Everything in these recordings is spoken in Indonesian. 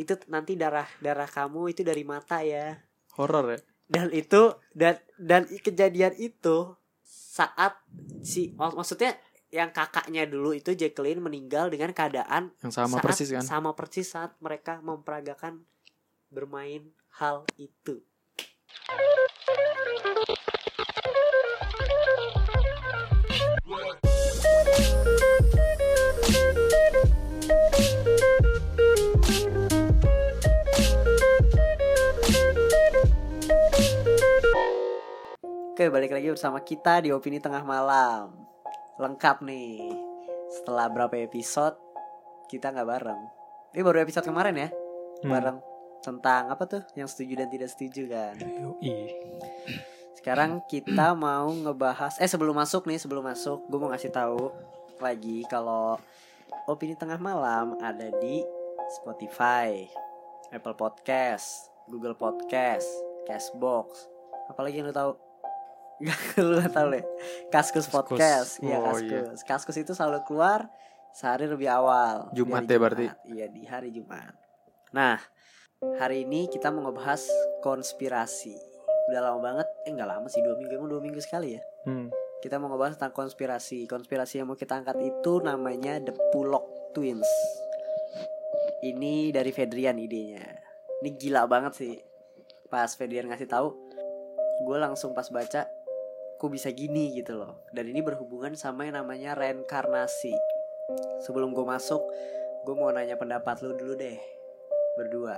itu nanti darah darah kamu itu dari mata ya Horor ya. dan itu dan dan kejadian itu saat si mak- maksudnya yang kakaknya dulu itu Jacqueline meninggal dengan keadaan Yang sama saat- persis kan. sama persis saat mereka memperagakan bermain hal itu Oke balik lagi bersama kita di Opini Tengah Malam. Lengkap nih. Setelah berapa episode Kita nggak bareng. Ini baru episode kemarin ya? Hmm. Bareng Tentang apa tuh? Yang setuju dan tidak setuju kan? Yoi. Sekarang kita mau ngebahas Eh sebelum masuk nih Sebelum masuk Gue mau ngasih tahu Lagi kalau Opini Tengah Malam Ada di Spotify Apple Podcast Google Podcast Cashbox Apalagi yang lu tahu lu gak tahu deh. Kaskus Kaskus. Podcast. Iya Oh, iya. Kaskus Kaskus itu selalu keluar Sehari lebih awal. Jumat ya berarti? Iya di hari Jumat. Nah Hari ini kita mau ngebahas konspirasi. Udah lama banget. Eh nggak lama sih Dua minggu. Emang dua minggu sekali ya? Hmm. Kita mau ngebahas tentang konspirasi. Konspirasi yang mau kita angkat itu namanya The Pullock Twins. Ini dari Fedrian idenya. Ini gila banget sih. Pas Fedrian ngasih tahu Gue langsung pas baca Kok bisa gini gitu loh. Dan ini berhubungan sama yang namanya reinkarnasi. Sebelum gue masuk Gue mau nanya pendapat lu dulu deh Berdua.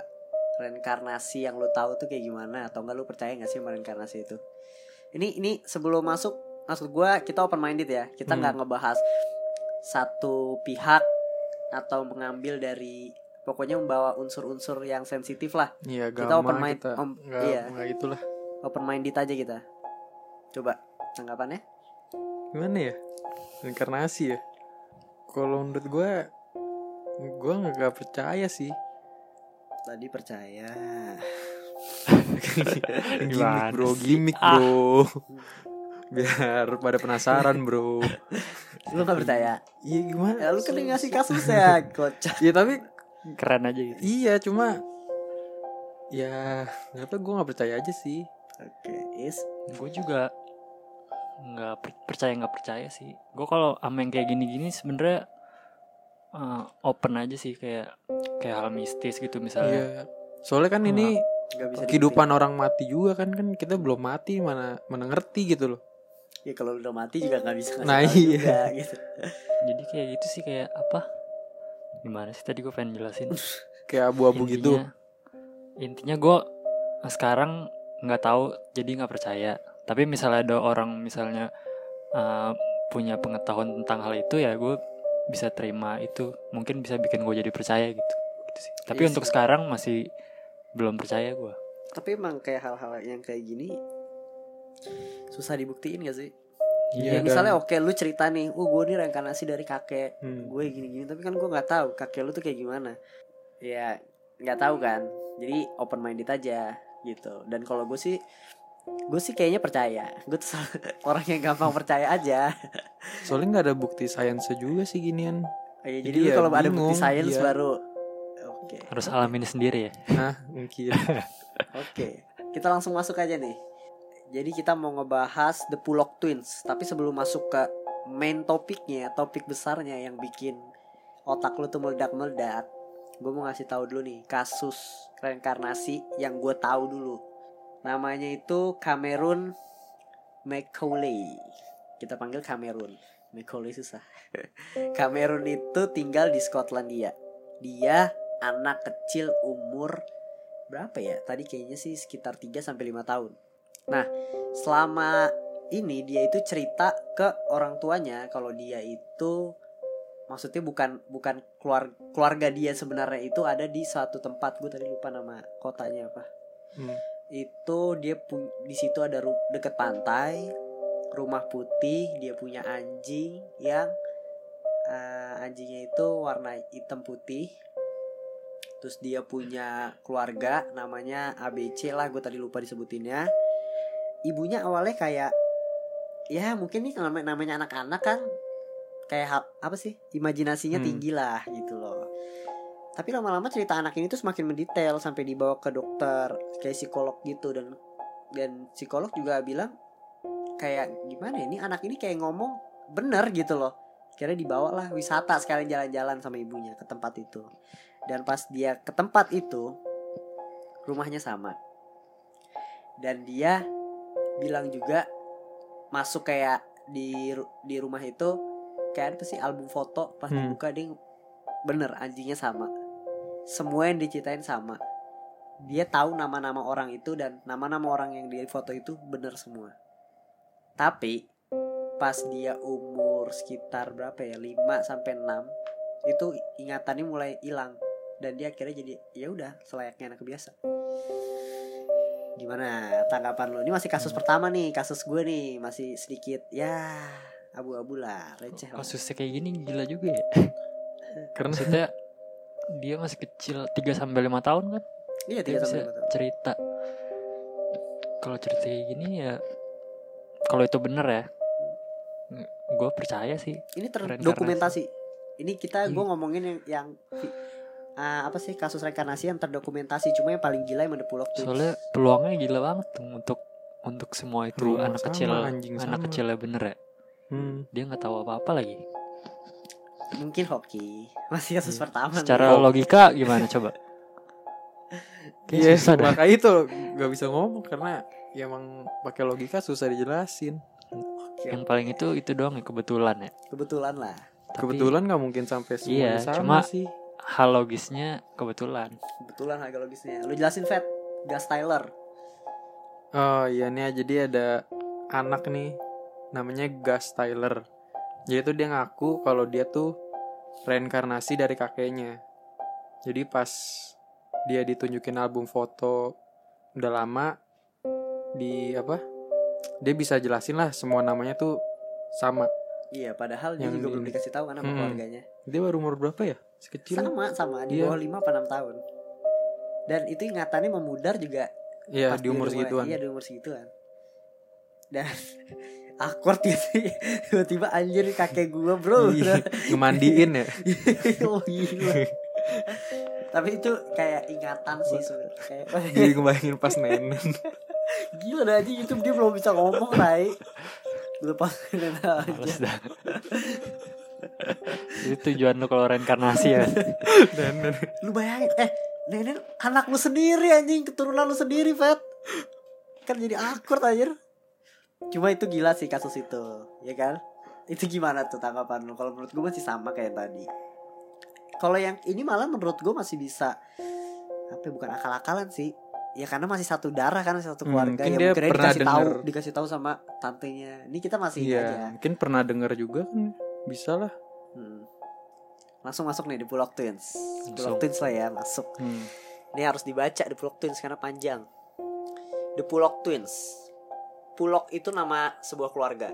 Reinkarnasi yang lu tahu tuh kayak gimana? Atau enggak lu percaya gak sih sama reinkarnasi itu? Ini ini sebelum masuk Maksud gue kita open minded ya. Kita Hmm. nggak ngebahas Satu pihak Atau mengambil dari Pokoknya membawa unsur-unsur yang sensitif lah. Iya, Kita open mind- kita. om- Nggak, iya. gitulah. Open minded aja kita. Coba tanggapannya Gimana ya? Reinkarnasi ya. Kalau menurut gue, gue nggak percaya sih. Tadi percaya gimmick Gimana bro, sih? gimmick Ah. bro. Biar pada penasaran bro. Lu gak percaya Iya gimana? Ya lu kan ngasih kasus ya Kocak Iya tapi keren aja gitu iya cuma ya nggak tau gue nggak percaya aja sih. Oke Is gue juga nggak per- percaya nggak percaya sih gue kalau sama yang kayak gini-gini sebenarnya eh, open aja sih kayak kayak hal mistis gitu misalnya Iya. Soalnya kan ini Gak bisa kehidupan orang mati juga kan kan kita belum mati mana mana ngerti gitu loh. Ya kalau udah mati juga gak bisa ngasih Nah, iya. juga, gitu. jadi kayak gitu sih kayak apa gimana sih tadi gue pengen jelasin Kayak abu-abu gitu. intinya intinya gue sekarang nggak tahu jadi nggak percaya tapi misalnya ada orang misalnya eh, punya pengetahuan tentang hal itu ya gue bisa terima itu mungkin bisa bikin gue jadi percaya gitu, Gitu sih. tapi Iya untuk sih. sekarang masih belum percaya gue Tapi emang kayak hal-hal yang kayak gini Susah dibuktiin gak sih? Iya, ya dan- misalnya oke lu cerita nih Oh gue nih reinkarnasi dari kakek Hmm. Gue gini-gini Tapi kan gue gak tahu kakek lu tuh kayak gimana Ya nggak tahu kan Jadi open minded aja gitu Dan kalau gue sih Gue sih kayaknya percaya Gue tuh orang yang gampang percaya aja Soalnya nggak ada bukti sains juga sih ginian. Ya, Jadi jadi ya kalau ada bukti sains iya. baru Oke harus alamin sendiri ya Nah mungkin. Oke, kita langsung masuk aja nih. Jadi kita mau ngebahas The Pullock Twins, tapi sebelum masuk ke main topiknya, topik besarnya yang bikin otak lu tuh meledak-meledak, gue mau ngasih tahu dulu nih kasus reinkarnasi yang gue tahu dulu. Namanya itu Cameron Macaulay. Kita panggil Cameron. Macaulay susah. Cameron itu tinggal di Skotlandia. Dia anak kecil umur berapa ya? Tadi kayaknya sih sekitar 3 sampai 5 tahun. Nah, selama ini dia itu cerita ke orang tuanya kalau dia itu maksudnya bukan bukan keluar, keluarga dia sebenarnya itu ada di suatu tempat gue tadi lupa nama kotanya apa. Hmm. itu dia pu- di situ ada deket pantai rumah putih dia punya anjing yang eh, anjingnya itu warna hitam putih. Terus dia punya keluarga namanya ABC lah gue tadi lupa disebutinnya. Ibunya awalnya kayak ya mungkin nih namanya anak-anak kan kayak apa sih imajinasinya Hmm. tinggi lah gitu loh. Tapi lama-lama cerita anak ini tuh semakin mendetail sampai dibawa ke dokter kayak psikolog gitu. Dan dan psikolog juga bilang kayak gimana ya, ini anak ini kayak ngomong bener gitu loh. Kira dibawa lah wisata sekalian jalan-jalan sama ibunya ke tempat itu. Dan pas dia ke tempat itu rumahnya sama. Dan dia bilang juga masuk kayak di di rumah itu kayak apa sih album foto pas Hmm. dibuka dia bener anjingnya sama. Semua yang diceritain sama. Dia tahu nama-nama orang itu dan nama-nama orang yang di foto itu bener semua. Tapi pas dia umur sekitar berapa ya 5 sampai 6 itu ingatannya mulai hilang. Dan dia akhirnya jadi ya udah selayaknya anak biasa. Gimana tanggapan lo ini masih kasus pertama nih kasus gue nih masih sedikit ya abu-abu lah receh lah. kasusnya kayak gini gila juga ya. Karena maksudnya dia masih kecil 3 sampai lima tahun kan? Iya tiga sampai lima tahun. cerita. Kalau cerita kayak gini ya kalau itu bener ya gue percaya sih. Ini terdokumentasi ini kita gue Hmm. ngomongin yang, yang ah, apa sih kasus reinkarnasi yang terdokumentasi. Cuma yang paling gila yang mendepulok tuh. Soalnya peluangnya gila banget tuh untuk untuk semua itu Rumah anak sama, kecil anjing anak sama. kecilnya bener ya hmm, dia nggak tahu apa apa lagi. Mungkin hoki. Masih kasus Hmm. pertama nih. secara logika gimana coba? Iya, dah. makanya itu gak bisa ngomong karena ya emang pakai logika susah dijelasin. yang paling itu itu doang ya kebetulan ya. Kebetulan lah. Tapi Kebetulan nggak mungkin sampai semua Iya, sama cuma- sih. hal logisnya kebetulan. Kebetulan harga logisnya. Lu jelasin Fat. Gas Tyler. Oh iya nih jadi ada anak nih namanya Gus Tyler. Jadi tuh dia ngaku kalau dia tuh reinkarnasi dari kakeknya. Jadi pas dia ditunjukin album foto udah lama di apa? Dia bisa jelasin lah semua namanya tuh sama. iya padahal dia Yang juga di- belum dikasih tahu kan sama Hmm. keluarganya Dia baru umur berapa ya? Sekecil. sama sama di Iya. bawah 5 apa 6 tahun dan itu ingatannya memudar juga Iya di umur segituan. iya di umur segituan dan awkward gitu. Tiba-tiba anjir kakek gua bro. Iya, ngemandiin ya. oh gila. Tapi itu kayak ingatan sih sebenarnya kayak Jadi ngebayangin pas nenen. gila dah aja itu dia belum bisa ngomong Rai lepas aja. Males dah. itu tujuan lu kalau reinkarnasi ya. Nenen. lu bayangin eh nenek anak lu sendiri anjing. Keturunan lu sendiri Fat. Kan jadi awkward anjir cuma itu gila sih kasus itu ya kan itu gimana tuh tanggapan lu kalau menurut gue masih sama kayak tadi kalau yang ini malah menurut gue masih bisa apa ya, bukan akal-akalan sih ya karena masih satu darah kan satu Hmm, keluarga mungkin ya dia mungkin pernah dikasih tahu denger. dikasih tahu sama tantenya ini kita masih ini aja Iya, mungkin pernah dengar juga kan. Bisa lah. Hmm. langsung masuk nih di Pulau Twins Pulau. Twins lah ya masuk Hmm. Ini harus dibaca The Pulok Twins karena panjang. The Pulok Twins. Pulok itu nama sebuah keluarga.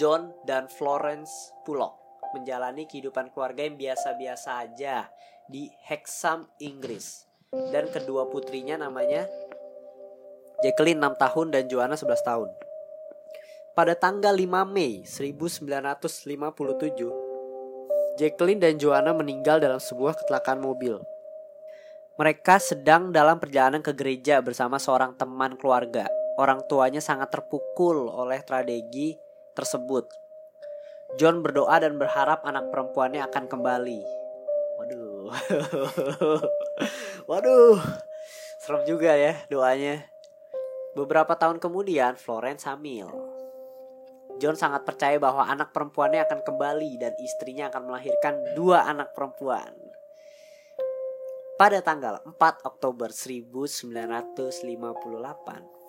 John dan Florence Pulok menjalani kehidupan keluarga yang biasa-biasa aja di Hexham, Inggris. Dan kedua putrinya namanya Jacqueline 6 tahun dan Joanna 11 tahun. Pada tanggal 5 Mei 1957, Jacqueline dan Joanna meninggal dalam sebuah kecelakaan mobil. Mereka sedang dalam perjalanan ke gereja bersama seorang teman keluarga. Orang tuanya sangat terpukul oleh tragedi tersebut. John berdoa dan berharap anak perempuannya akan kembali. Waduh. Waduh. Serem juga ya doanya. Beberapa tahun kemudian Florence hamil. John sangat percaya bahwa anak perempuannya akan kembali dan istrinya akan melahirkan dua anak perempuan. Pada tanggal 4 Oktober 1958,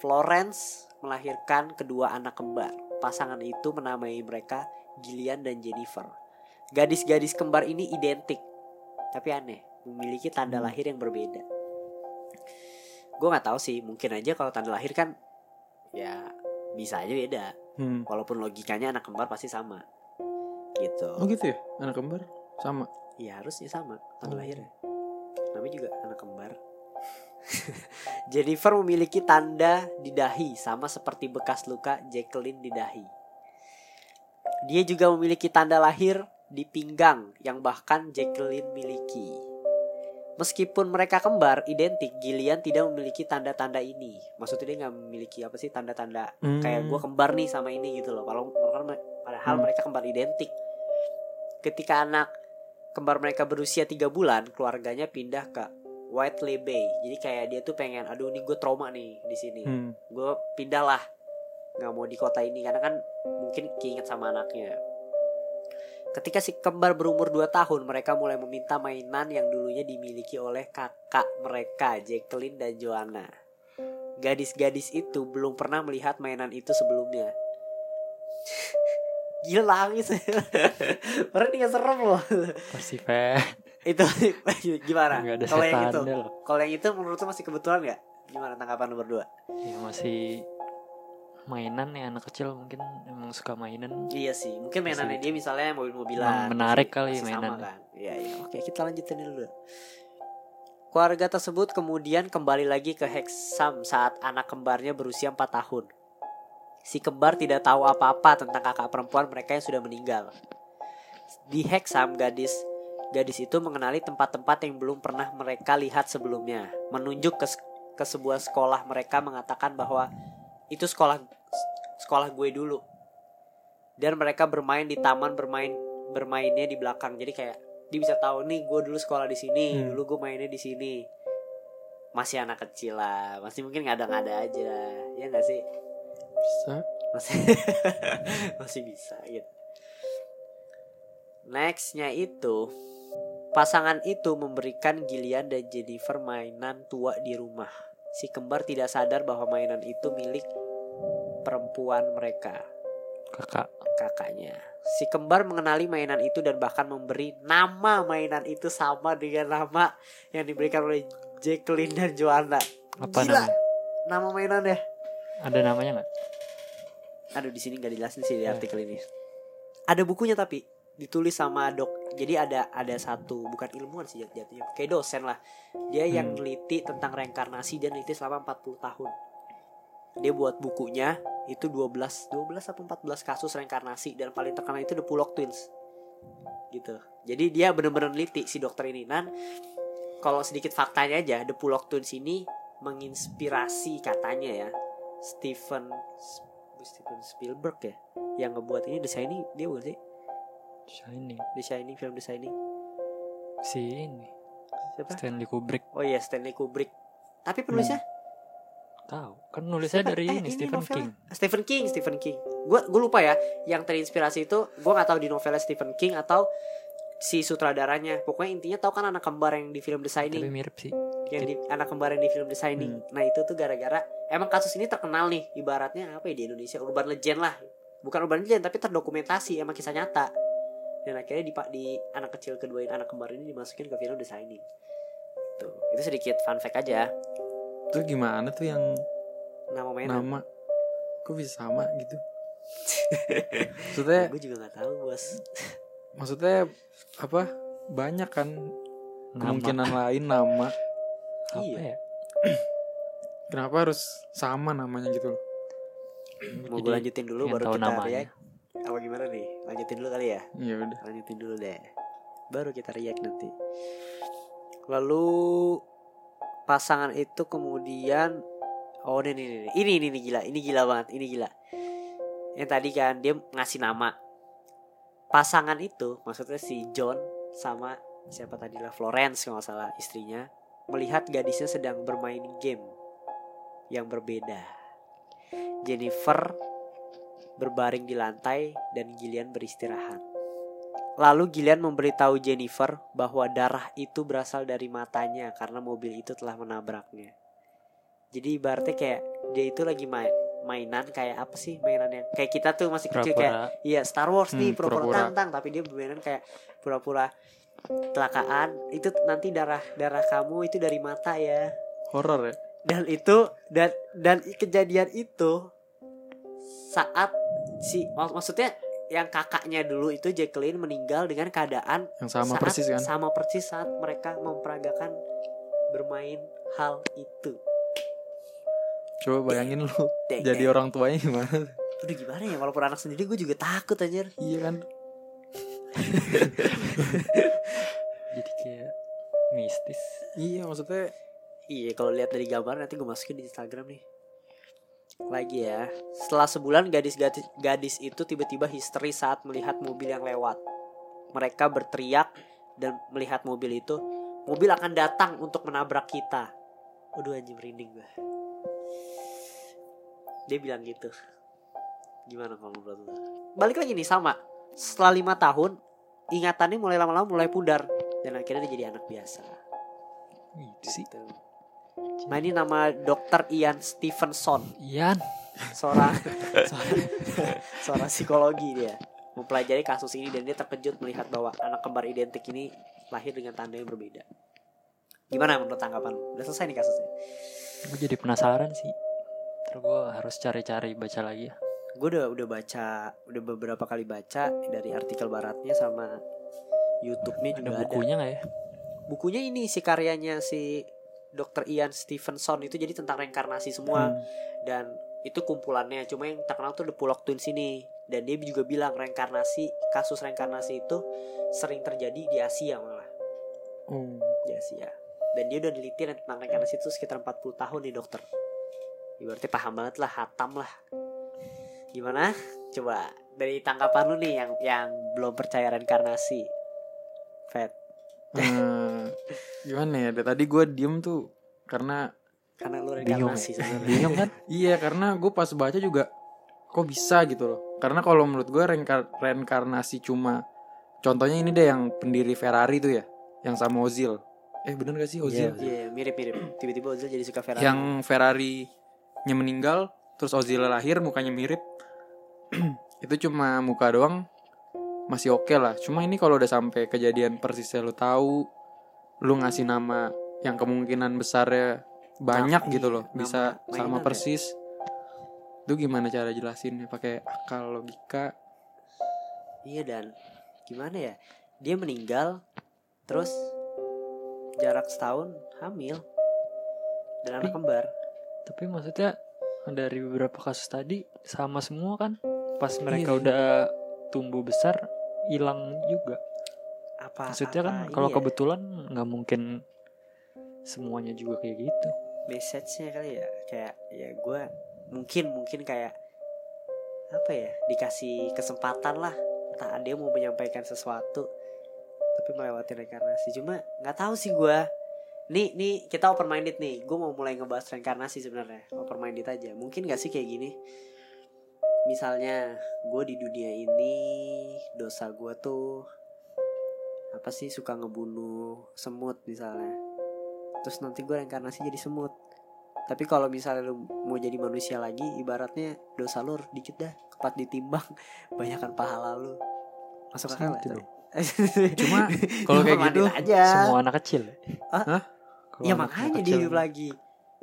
Florence melahirkan kedua anak kembar. Pasangan itu menamai mereka Gillian dan Jennifer. Gadis-gadis kembar ini identik, tapi aneh, memiliki tanda lahir yang berbeda. Gue nggak tahu sih, mungkin aja kalau tanda lahir kan ya bisa aja beda. Hmm. Walaupun logikanya anak kembar pasti sama. Gitu. Oh gitu ya? Anak kembar sama. Iya harusnya sama tanda Oh. lahirnya. Namanya juga anak kembar. Jennifer memiliki tanda di dahi sama seperti bekas luka Jacqueline di dahi. Dia juga memiliki tanda lahir di pinggang yang bahkan Jacqueline miliki. Meskipun mereka kembar identik, Gillian tidak memiliki tanda-tanda ini. Maksudnya dia nggak memiliki apa sih tanda-tanda Hmm. kayak gue kembar nih sama ini gitu loh. Kalau padahal Hmm. mereka kembar identik. Ketika anak kembar mereka berusia tiga bulan, keluarganya pindah ke Whiteley Bay. Jadi kayak dia tuh pengen, aduh ini gue trauma nih di sini. Hmm. Gue pindah lah, nggak mau di kota ini karena kan mungkin keinget sama anaknya. Ketika si kembar berumur 2 tahun, mereka mulai meminta mainan yang dulunya dimiliki oleh kakak mereka, Jacqueline dan Joanna. Gadis-gadis itu belum pernah melihat mainan itu sebelumnya. Gila nangis Padahal dia serem loh Persifan Itu gimana? nggak Kalau yang itu Kalau yang itu menurut lu masih kebetulan gak? Gimana tanggapan nomor 2? ya masih mainan ya anak kecil mungkin emang suka mainan Iya sih Mungkin mainannya dia misalnya mobil-mobilan menarik kali masih sama mainannya. kan? Iya iya Oke kita lanjutin dulu Keluarga tersebut kemudian kembali lagi ke Hexham saat anak kembarnya berusia 4 tahun. Si kembar tidak tahu apa-apa tentang kakak perempuan mereka yang sudah meninggal. Di Hexham, gadis gadis itu mengenali tempat-tempat yang belum pernah mereka lihat sebelumnya. Menunjuk ke ke sebuah sekolah mereka mengatakan bahwa itu sekolah sekolah gue dulu. Dan mereka bermain di taman bermain bermainnya di belakang. Jadi kayak dia bisa tahu nih gue dulu sekolah di sini, Hmm. dulu gue mainnya di sini. Masih anak kecil lah, masih mungkin ngada-ngada aja, ya nggak sih? Bisa. masih masih bisa gitu. Nextnya itu pasangan itu memberikan Gillian dan Jennifer mainan tua di rumah. Si kembar tidak sadar bahwa mainan itu milik perempuan mereka, kakak kakaknya. Si kembar mengenali mainan itu dan bahkan memberi nama mainan itu sama dengan nama yang diberikan oleh Jacqueline dan Joanna. apa Gila. namanya Nama mainannya. Ada namanya nggak Aduh di sini nggak dijelasin sih di Ya. artikel ini. Ada bukunya tapi ditulis sama dok. Jadi ada ada satu bukan ilmuwan sih jat- jatuhnya, kayak dosen lah. Dia yang Hmm. neliti tentang reinkarnasi dan neliti selama 40 tahun. Dia buat bukunya itu 12 12 atau 14 kasus reinkarnasi dan paling terkenal itu The Pullock Twins. Gitu. Jadi dia bener-bener neliti si dokter ini. Dan kalau sedikit faktanya aja, The Pullock Twins ini menginspirasi katanya ya Stephen Steven Spielberg ya yang ngebuat ini The Shining dia bukan sih? Shining. The Shining film The Shining. Si ini. Siapa? Stanley Kubrick. Oh iya Stanley Kubrick. Tapi penulisnya? Tahu. Kan nulisnya Siapa? dari Eh, ini ini Stephen novelnya. King. Stephen King Stephen King. Gue gue lupa ya yang terinspirasi itu gue nggak tahu di novelnya Stephen King atau si sutradaranya. Pokoknya intinya tahu kan anak kembar yang di film The tapi Shining mirip sih. Yang di anak kembar yang di film The Shining. Nah itu tuh gara-gara emang kasus ini terkenal nih ibaratnya apa ya di Indonesia? Urban legend lah. Bukan urban legend tapi terdokumentasi emang kisah nyata. Dan akhirnya di di anak kecil kedua ini anak kembar ini dimasukin ke film The Shining. Tuh itu sedikit fun fact aja. Itu gimana tuh yang nama mainan? nama? Kok bisa sama gitu? Maksudnya gue juga nggak tahu bos. Maksudnya apa? Banyak kan nama. kemungkinan lain nama. apa Iya. ya Kenapa harus sama namanya gitu loh? mau gue lanjutin dulu baru tahu kita namanya. react. Apa gimana nih? Lanjutin dulu kali ya? Ya udah. lanjutin dulu deh. Baru kita react nanti. Lalu pasangan itu kemudian oh ini ini ini ini ini, ini gila. Ini gila banget. Ini gila. Yang tadi kan dia ngasih nama. Pasangan itu maksudnya si John sama siapa tadi lah? Florence kalau nggak salah istrinya. Melihat gadisnya sedang bermain game yang berbeda Jennifer berbaring di lantai dan Gillian beristirahat. Lalu Gillian memberitahu Jennifer bahwa darah itu berasal dari matanya karena mobil itu telah menabraknya. Jadi ibaratnya kayak dia itu lagi main mainan kayak apa sih mainannya kayak kita tuh masih kecil kayak pura-pura iya Star Wars nih Hmm, pura-pura pura-pura. tantang tapi dia bermainan kayak pura-pura kecelakaan itu nanti darah darah kamu itu dari mata ya Horor ya? Dan itu dan dan kejadian itu saat si mak- maksudnya yang kakaknya dulu itu Jacqueline meninggal dengan keadaan Yang sama saat- persis kan? sama persis saat mereka memperagakan bermain hal itu Coba bayangin lu Deng, jadi deng. orang tuanya gimana? udah gimana ya walaupun anak sendiri gue juga takut anjir Iya kan? jadi kayak mistis iya maksudnya Iya kalau lihat dari gambar nanti gue masukin di Instagram nih. Lagi ya. Setelah sebulan gadis-gadis gadis itu tiba-tiba histeri saat melihat mobil yang lewat. Mereka berteriak dan melihat mobil itu. Mobil akan datang untuk menabrak kita. Aduh anjing merinding gue. Dia bilang gitu. Gimana kalau menurut? Balik lagi nih sama. Setelah lima tahun, ingatannya mulai lama-lama mulai pudar dan akhirnya dia jadi anak biasa. itu sih Gitu. Nah ini nama dokter Ian Stevenson. Ian. Seorang seorang, seorang psikologi dia. Mempelajari kasus ini dan dia terkejut melihat bahwa anak kembar identik ini lahir dengan tanda yang berbeda. Gimana menurut tanggapan lu? Udah selesai nih kasusnya? Gue jadi penasaran sih. Terus gue harus cari-cari baca lagi ya. Gue udah, udah baca Udah beberapa kali baca Dari artikel baratnya sama Youtube-nya ada juga ada. bukunya nggak ya? Bukunya ini si karyanya si Dr. Ian Stevenson itu jadi tentang reinkarnasi semua. Hmm. dan itu kumpulannya cuma yang terkenal tuh The Pullock Twins ini. Dan dia juga bilang reinkarnasi kasus reinkarnasi itu sering terjadi di Asia malah. Oh di Asia. Dan dia udah neliti tentang reinkarnasi itu sekitar 40 tahun nih dokter. Ibaratnya paham banget lah hatam lah. Gimana? Coba dari tanggapan lu nih yang yang belum percaya reinkarnasi. Fat. Eh, gimana ya dari tadi gue diem tuh karena karena lu bingung. reinkarnasi sebenarnya bingung kan? Iya karena gue pas baca juga kok bisa gitu loh. Karena kalau menurut gue reinkar- reinkarnasi cuma contohnya ini deh yang pendiri Ferrari tuh ya yang sama Ozil. Eh bener gak sih Ozil? Iya mirip mirip. Tiba-tiba Ozil jadi suka Ferrari. Yang Ferrari nya meninggal terus Ozil lahir mukanya mirip. Itu cuma muka doang masih oke lah. Cuma ini kalau udah sampai kejadian persisnya lu tahu lu ngasih nama yang kemungkinan besarnya banyak Nama- gitu iya, loh nama bisa sama ya. persis itu gimana cara jelasinnya pakai akal logika Iya dan gimana ya? Dia meninggal terus jarak setahun hamil dan anak kembar. tapi maksudnya dari beberapa kasus tadi sama semua kan pas mereka Iya. udah tumbuh besar hilang juga Apa? maksudnya kan apa kalau ini ya? kebetulan nggak mungkin semuanya juga kayak gitu. Message-nya kali ya kayak ya gue mungkin mungkin kayak apa ya dikasih kesempatan lah. Entah dia mau menyampaikan sesuatu tapi melewati reinkarnasi. Cuma nggak tahu sih gue nih nih kita open minded nih. Gue mau mulai ngebahas reinkarnasi sebenarnya. Open minded aja. Mungkin gak sih kayak gini? Misalnya gue di dunia ini dosa gue tuh apa sih suka ngebunuh semut misalnya. Terus nanti gue reinkarnasi jadi semut. Tapi kalau misalnya lu mau jadi manusia lagi ibaratnya dosa lu dikit dah. Kepat ditimbang banyakkan pahala lu. Masuk akal Gitu dong. Cuma kalau kayak gitu, aja. semua anak kecil. Hah? Hah? Kalau ya anak- makanya anak dia kecil- hidup lagi.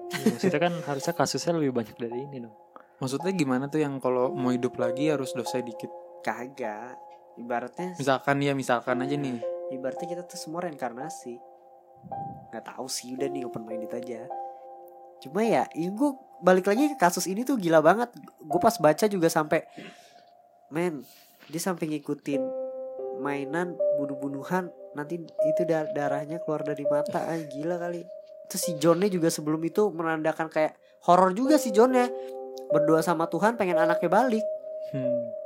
Iya, maksudnya kan harusnya kasusnya lebih banyak dari ini dong maksudnya gimana tuh yang kalau mau hidup lagi harus dosa dikit? Kagak. Ibaratnya misalkan ya misalkan aja nih ibaratnya kita tuh semua reinkarnasi. Nggak tahu sih udah nih open minded aja. Cuma ya, ya gue balik lagi ke kasus ini tuh gila banget. Gue pas baca juga sampai men dia sampai ngikutin mainan bunuh-bunuhan nanti itu dar- darahnya keluar dari mata. Ah gila kali. Terus si Johnnya juga sebelum itu menandakan kayak horor juga si Johnnya. Berdoa sama Tuhan pengen anaknya balik. Hmm.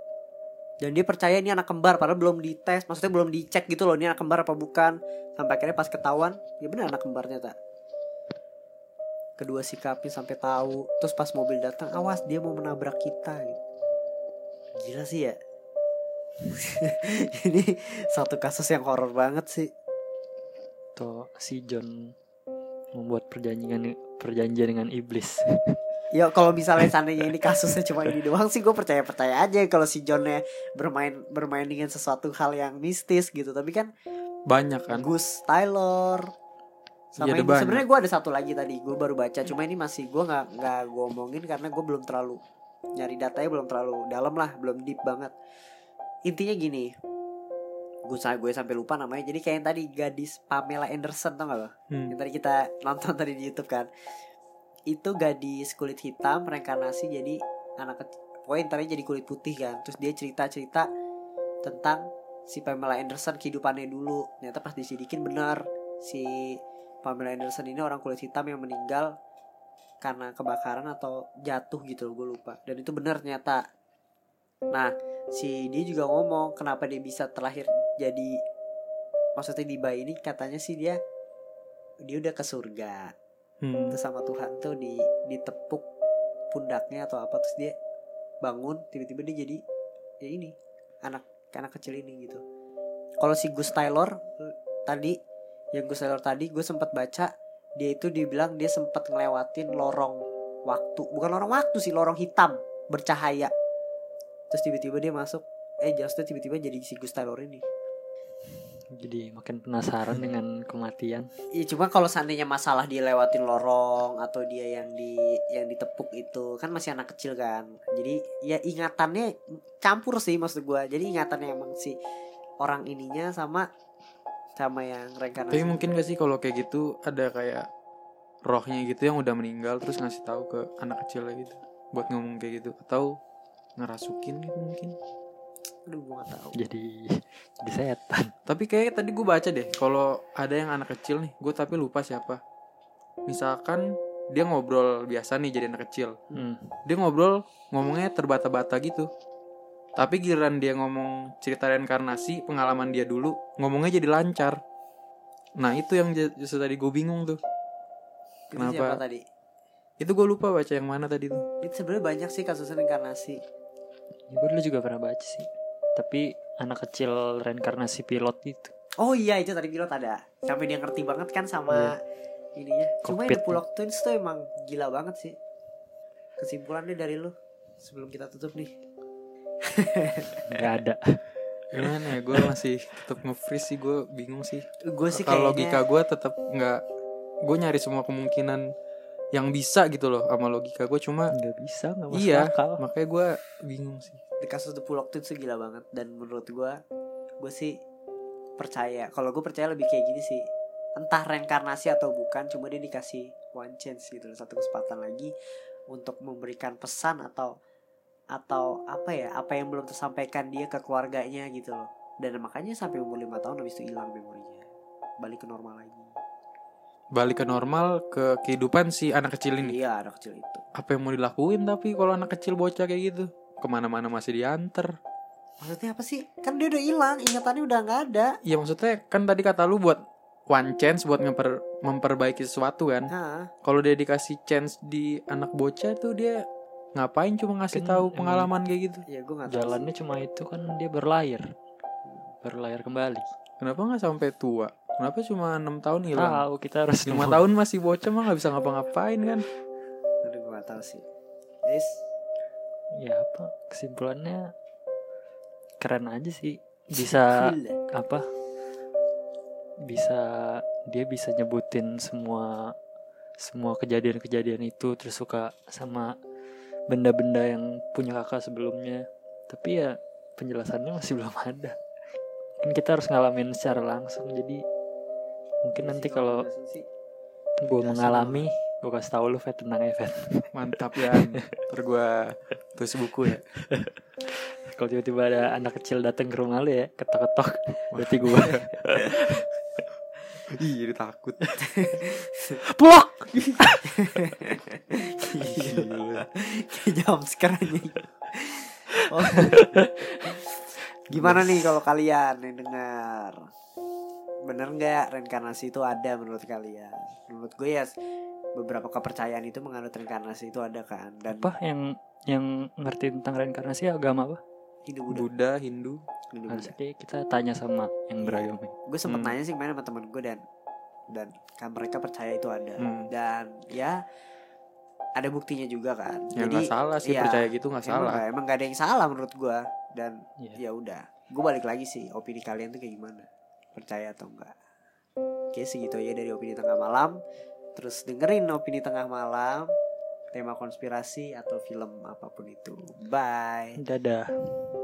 Dan dia percaya ini anak kembar padahal belum dites maksudnya belum dicek gitu loh ini anak kembar apa bukan. Sampai akhirnya pas ketahuan ya benar anak kembarnya tak kedua sikapnya sampai tahu terus pas mobil datang awas dia mau menabrak kita. Gila sih ya. Ini satu kasus yang horor banget sih. Atau si John membuat perjanjian perjanjian dengan iblis ya kalau misalnya seandainya ini kasusnya cuma ini doang sih gue percaya percaya aja kalau si Johnnya bermain bermain dengan sesuatu hal yang mistis gitu. Tapi kan banyak kan. Gus Taylor sama ada ini. Sebenarnya gue ada satu lagi tadi gue baru baca. Cuma ini masih gue nggak nggak gue omongin karena gue belum terlalu nyari datanya belum terlalu dalam lah belum deep banget. Intinya gini gue gue sampai lupa namanya. Jadi kayak yang tadi gadis Pamela Anderson tau gak lo? Hmm. yang tadi kita nonton tadi di YouTube kan itu gadis kulit hitam reinkarnasi jadi anak kecil pokoknya jadi kulit putih kan. Terus dia cerita cerita tentang si Pamela Anderson kehidupannya dulu. Ternyata pas diselidikin benar si Pamela Anderson ini orang kulit hitam yang meninggal karena kebakaran atau jatuh gitu gue lupa. Dan itu benar ternyata. Nah si dia juga ngomong kenapa dia bisa terlahir jadi maksudnya di bayi ini katanya sih dia dia udah ke surga Hmm. terus sama Tuhan tuh di ditepuk pundaknya atau apa terus dia bangun tiba-tiba dia jadi ya ini anak anak kecil ini gitu. Kalau si Gus Taylor tadi yang Gus Taylor tadi gue sempat baca dia itu dibilang dia sempat ngelewatin lorong waktu. Bukan lorong waktu sih lorong hitam bercahaya. Terus tiba-tiba dia masuk eh just tiba-tiba jadi si Gus Taylor ini Jadi makin penasaran dengan kematian. Iya cuma kalau seandainya masalah dia lewatin lorong atau dia yang di yang ditepuk itu kan masih anak kecil kan. Jadi ya ingatannya campur sih maksud gua. Jadi ingatannya emang si orang ininya sama sama yang reinkarnasi. Tapi mungkin gak sih kalau kayak gitu ada kayak rohnya gitu yang udah meninggal terus ngasih tahu ke anak kecilnya gitu buat ngomong kayak gitu atau ngerasukin gitu mungkin. Aduh gua gak tahu. Jadi jadi setan. Tapi kayak tadi gue baca deh kalau ada yang anak kecil nih, gue tapi lupa siapa. Misalkan dia ngobrol biasa nih jadi anak kecil. Hmm. Dia ngobrol ngomongnya terbata-bata gitu. Tapi giliran dia ngomong cerita reinkarnasi, pengalaman dia dulu, ngomongnya jadi lancar. Nah itu yang justru tadi gue bingung tuh. Itu Kenapa? siapa tadi? Itu gue lupa baca yang mana tadi tuh. Itu sebenarnya banyak sih kasus reinkarnasi. Ya, gue dulu juga pernah baca sih. Tapi anak kecil reinkarnasi pilot itu. Oh iya itu tadi pilot ada. Sampai dia ngerti banget kan sama ininya. Cuma. The Pulok Twins tuh emang gila banget sih. Kesimpulannya dari lu sebelum kita tutup nih. Nggak ada. Gimana ya, gue masih tetap nge-freeze sih, gue bingung sih. Gue sih Kalau kayaknya logika gue tetap nggak, gue nyari semua kemungkinan yang bisa gitu loh sama logika gue cuma Nggak bisa, nggak masuk iya akal. makanya gue bingung sih. Di kasus The Twins tuh gila banget. Dan menurut gue gue sih percaya. Kalau gue percaya lebih kayak gini sih. Entah reinkarnasi atau bukan cuma dia dikasih one chance gitu loh, satu kesempatan lagi untuk memberikan pesan atau atau apa ya apa yang belum tersampaikan dia ke keluarganya gitu loh. Dan makanya sampai umur lima tahun habis itu hilang memorinya. Balik ke normal lagi balik ke normal ke kehidupan si anak kecil ini? Iya anak kecil itu. Apa yang mau dilakuin tapi kalau anak kecil bocah kayak gitu? Ke mana-mana masih diantar. Maksudnya apa sih? Kan dia udah hilang ingatannya udah nggak ada. Ya maksudnya kan tadi kata lu buat one chance buat memper- memperbaiki sesuatu kan? Nah kalau dia dikasih chance di anak bocah tuh dia ngapain cuma ngasih Kan tahu emang- pengalaman kayak gitu? Ya gue nggak tahu Jalannya cuma itu kan dia berlayar. Berlayar kembali. kenapa nggak sampai tua kenapa cuma enam tahun hilang Tahu kita harus lima tahun masih bocah mah nggak bisa ngapa-ngapain kan aduh gue tahu sih Is, Ya apa? Kesimpulannya keren aja sih. Bisa apa? Bisa dia bisa nyebutin semua semua kejadian-kejadian itu terus suka sama benda-benda yang punya kakak sebelumnya. Tapi ya penjelasannya masih belum ada. Mungkin kita harus ngalamin secara langsung jadi mungkin nanti kalau gue mengalami gue kasih tahu lu Fet tenang ya Fet mantap ya ntar gue tulis buku ya. Kalau tiba-tiba ada anak kecil datang ke rumah lu ya ketok-ketok berarti gue Ih, jadi takut. Blok Gila. kayak jam sekarang oh. gimana nih kalau kalian yang dengar bener nggak? Reinkarnasi itu ada menurut kalian. Menurut gue ya beberapa kepercayaan itu menganut reinkarnasi itu ada kan. Dan apa yang yang ngerti tentang reinkarnasi? Agama apa? Hidup Buddha, Buddha Hindu. Hidup Buddha. harusnya kita tanya sama yang beragama. Gue sempet Hmm. nanya sih kemarin sama temen gue dan. Dan kan mereka percaya itu ada. Hmm. dan ya ada buktinya juga kan. Ya nggak salah sih iya, percaya gitu nggak salah. emang gak ada yang salah menurut gue. Dan Iya. ya udah. Gue balik lagi sih opini kalian tuh kayak gimana percaya atau enggak. Oke segitu aja dari opini tengah malam. Terus dengerin opini tengah malam tema konspirasi atau film apa pun itu. Bye. Dadah